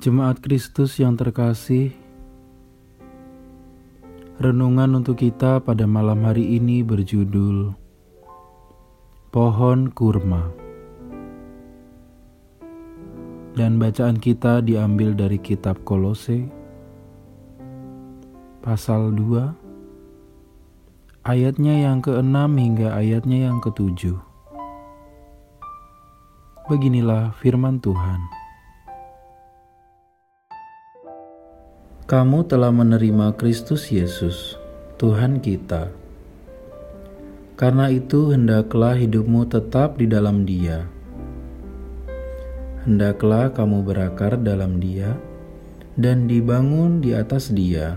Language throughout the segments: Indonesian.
Jemaat Kristus yang terkasih, renungan untuk kita pada malam hari ini berjudul Pohon Kurma. Dan bacaan kita diambil dari kitab Kolose pasal 2 ayatnya yang ke-6 hingga ayatnya yang ke-7. Beginilah firman Tuhan. Kamu telah menerima Kristus Yesus, Tuhan kita. Karena itu, hendaklah hidupmu tetap di dalam Dia. Hendaklah kamu berakar dalam Dia dan dibangun di atas Dia,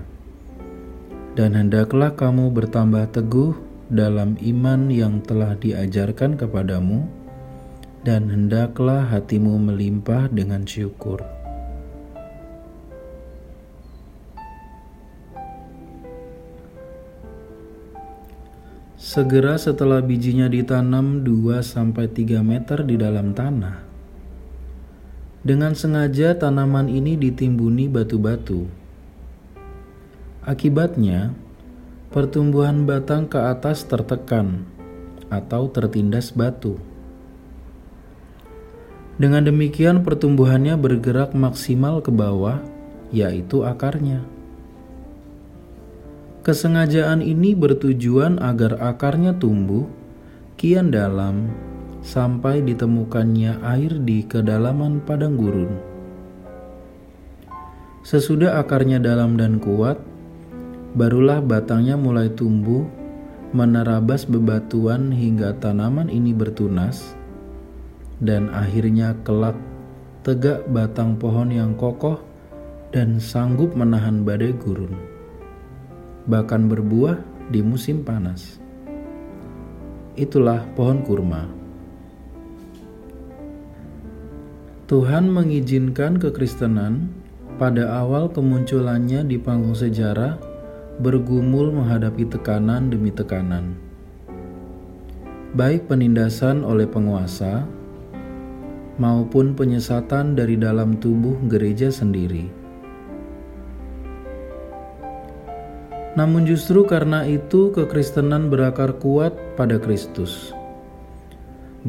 dan hendaklah kamu bertambah teguh dalam iman yang telah diajarkan kepadamu, dan hendaklah hatimu melimpah dengan syukur. Segera setelah bijinya ditanam 2-3 meter di dalam tanah. Dengan sengaja tanaman ini ditimbuni batu-batu. Akibatnya, pertumbuhan batang ke atas tertekan atau tertindas batu. Dengan demikian pertumbuhannya bergerak maksimal ke bawah, yaitu akarnya. Kesengajaan ini bertujuan agar akarnya tumbuh kian dalam sampai ditemukannya air di kedalaman padang gurun. Sesudah akarnya dalam dan kuat, barulah batangnya mulai tumbuh menerabas bebatuan hingga tanaman ini bertunas dan akhirnya kelak tegak batang pohon yang kokoh dan sanggup menahan badai gurun bahkan berbuah di musim panas. Itulah pohon kurma. Tuhan mengizinkan kekristenan pada awal kemunculannya di panggung sejarah bergumul menghadapi tekanan demi tekanan. Baik penindasan oleh penguasa maupun penyesatan dari dalam tubuh gereja sendiri. Namun justru karena itu kekristenan berakar kuat pada Kristus.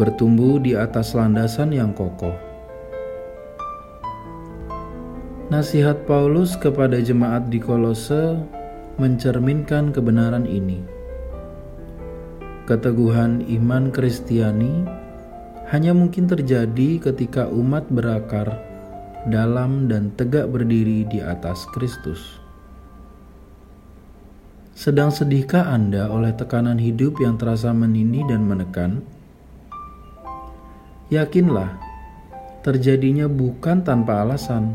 Bertumbuh di atas landasan yang kokoh. Nasihat Paulus kepada jemaat di Kolose mencerminkan kebenaran ini. Keteguhan iman Kristiani hanya mungkin terjadi ketika umat berakar dalam dan tegak berdiri di atas Kristus. Sedang sedihkah Anda oleh tekanan hidup yang terasa menini dan menekan? Yakinlah, terjadinya bukan tanpa alasan.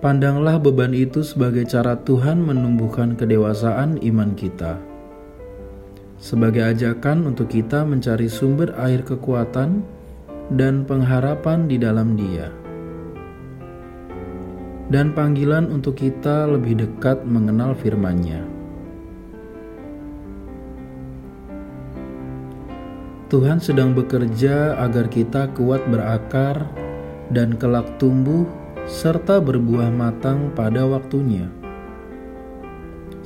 Pandanglah beban itu sebagai cara Tuhan menumbuhkan kedewasaan iman kita. Sebagai ajakan untuk kita mencari sumber air kekuatan dan pengharapan di dalam Dia dan panggilan untuk kita lebih dekat mengenal firman-Nya. Tuhan sedang bekerja agar kita kuat berakar dan kelak tumbuh serta berbuah matang pada waktunya.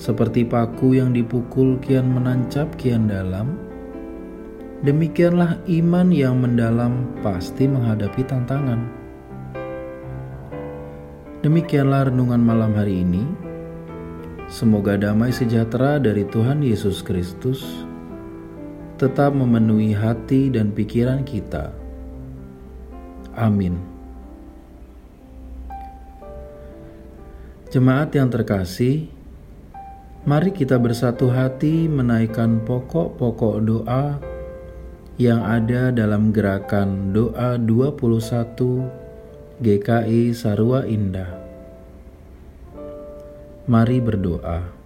Seperti paku yang dipukul kian menancap kian dalam, demikianlah iman yang mendalam pasti menghadapi tantangan. Demikianlah renungan malam hari ini. Semoga damai sejahtera dari Tuhan Yesus Kristus tetap memenuhi hati dan pikiran kita. Amin. Jemaat yang terkasih, mari kita bersatu hati menaikkan pokok-pokok doa yang ada dalam gerakan doa 21 GKI Sarua Indah. Mari berdoa.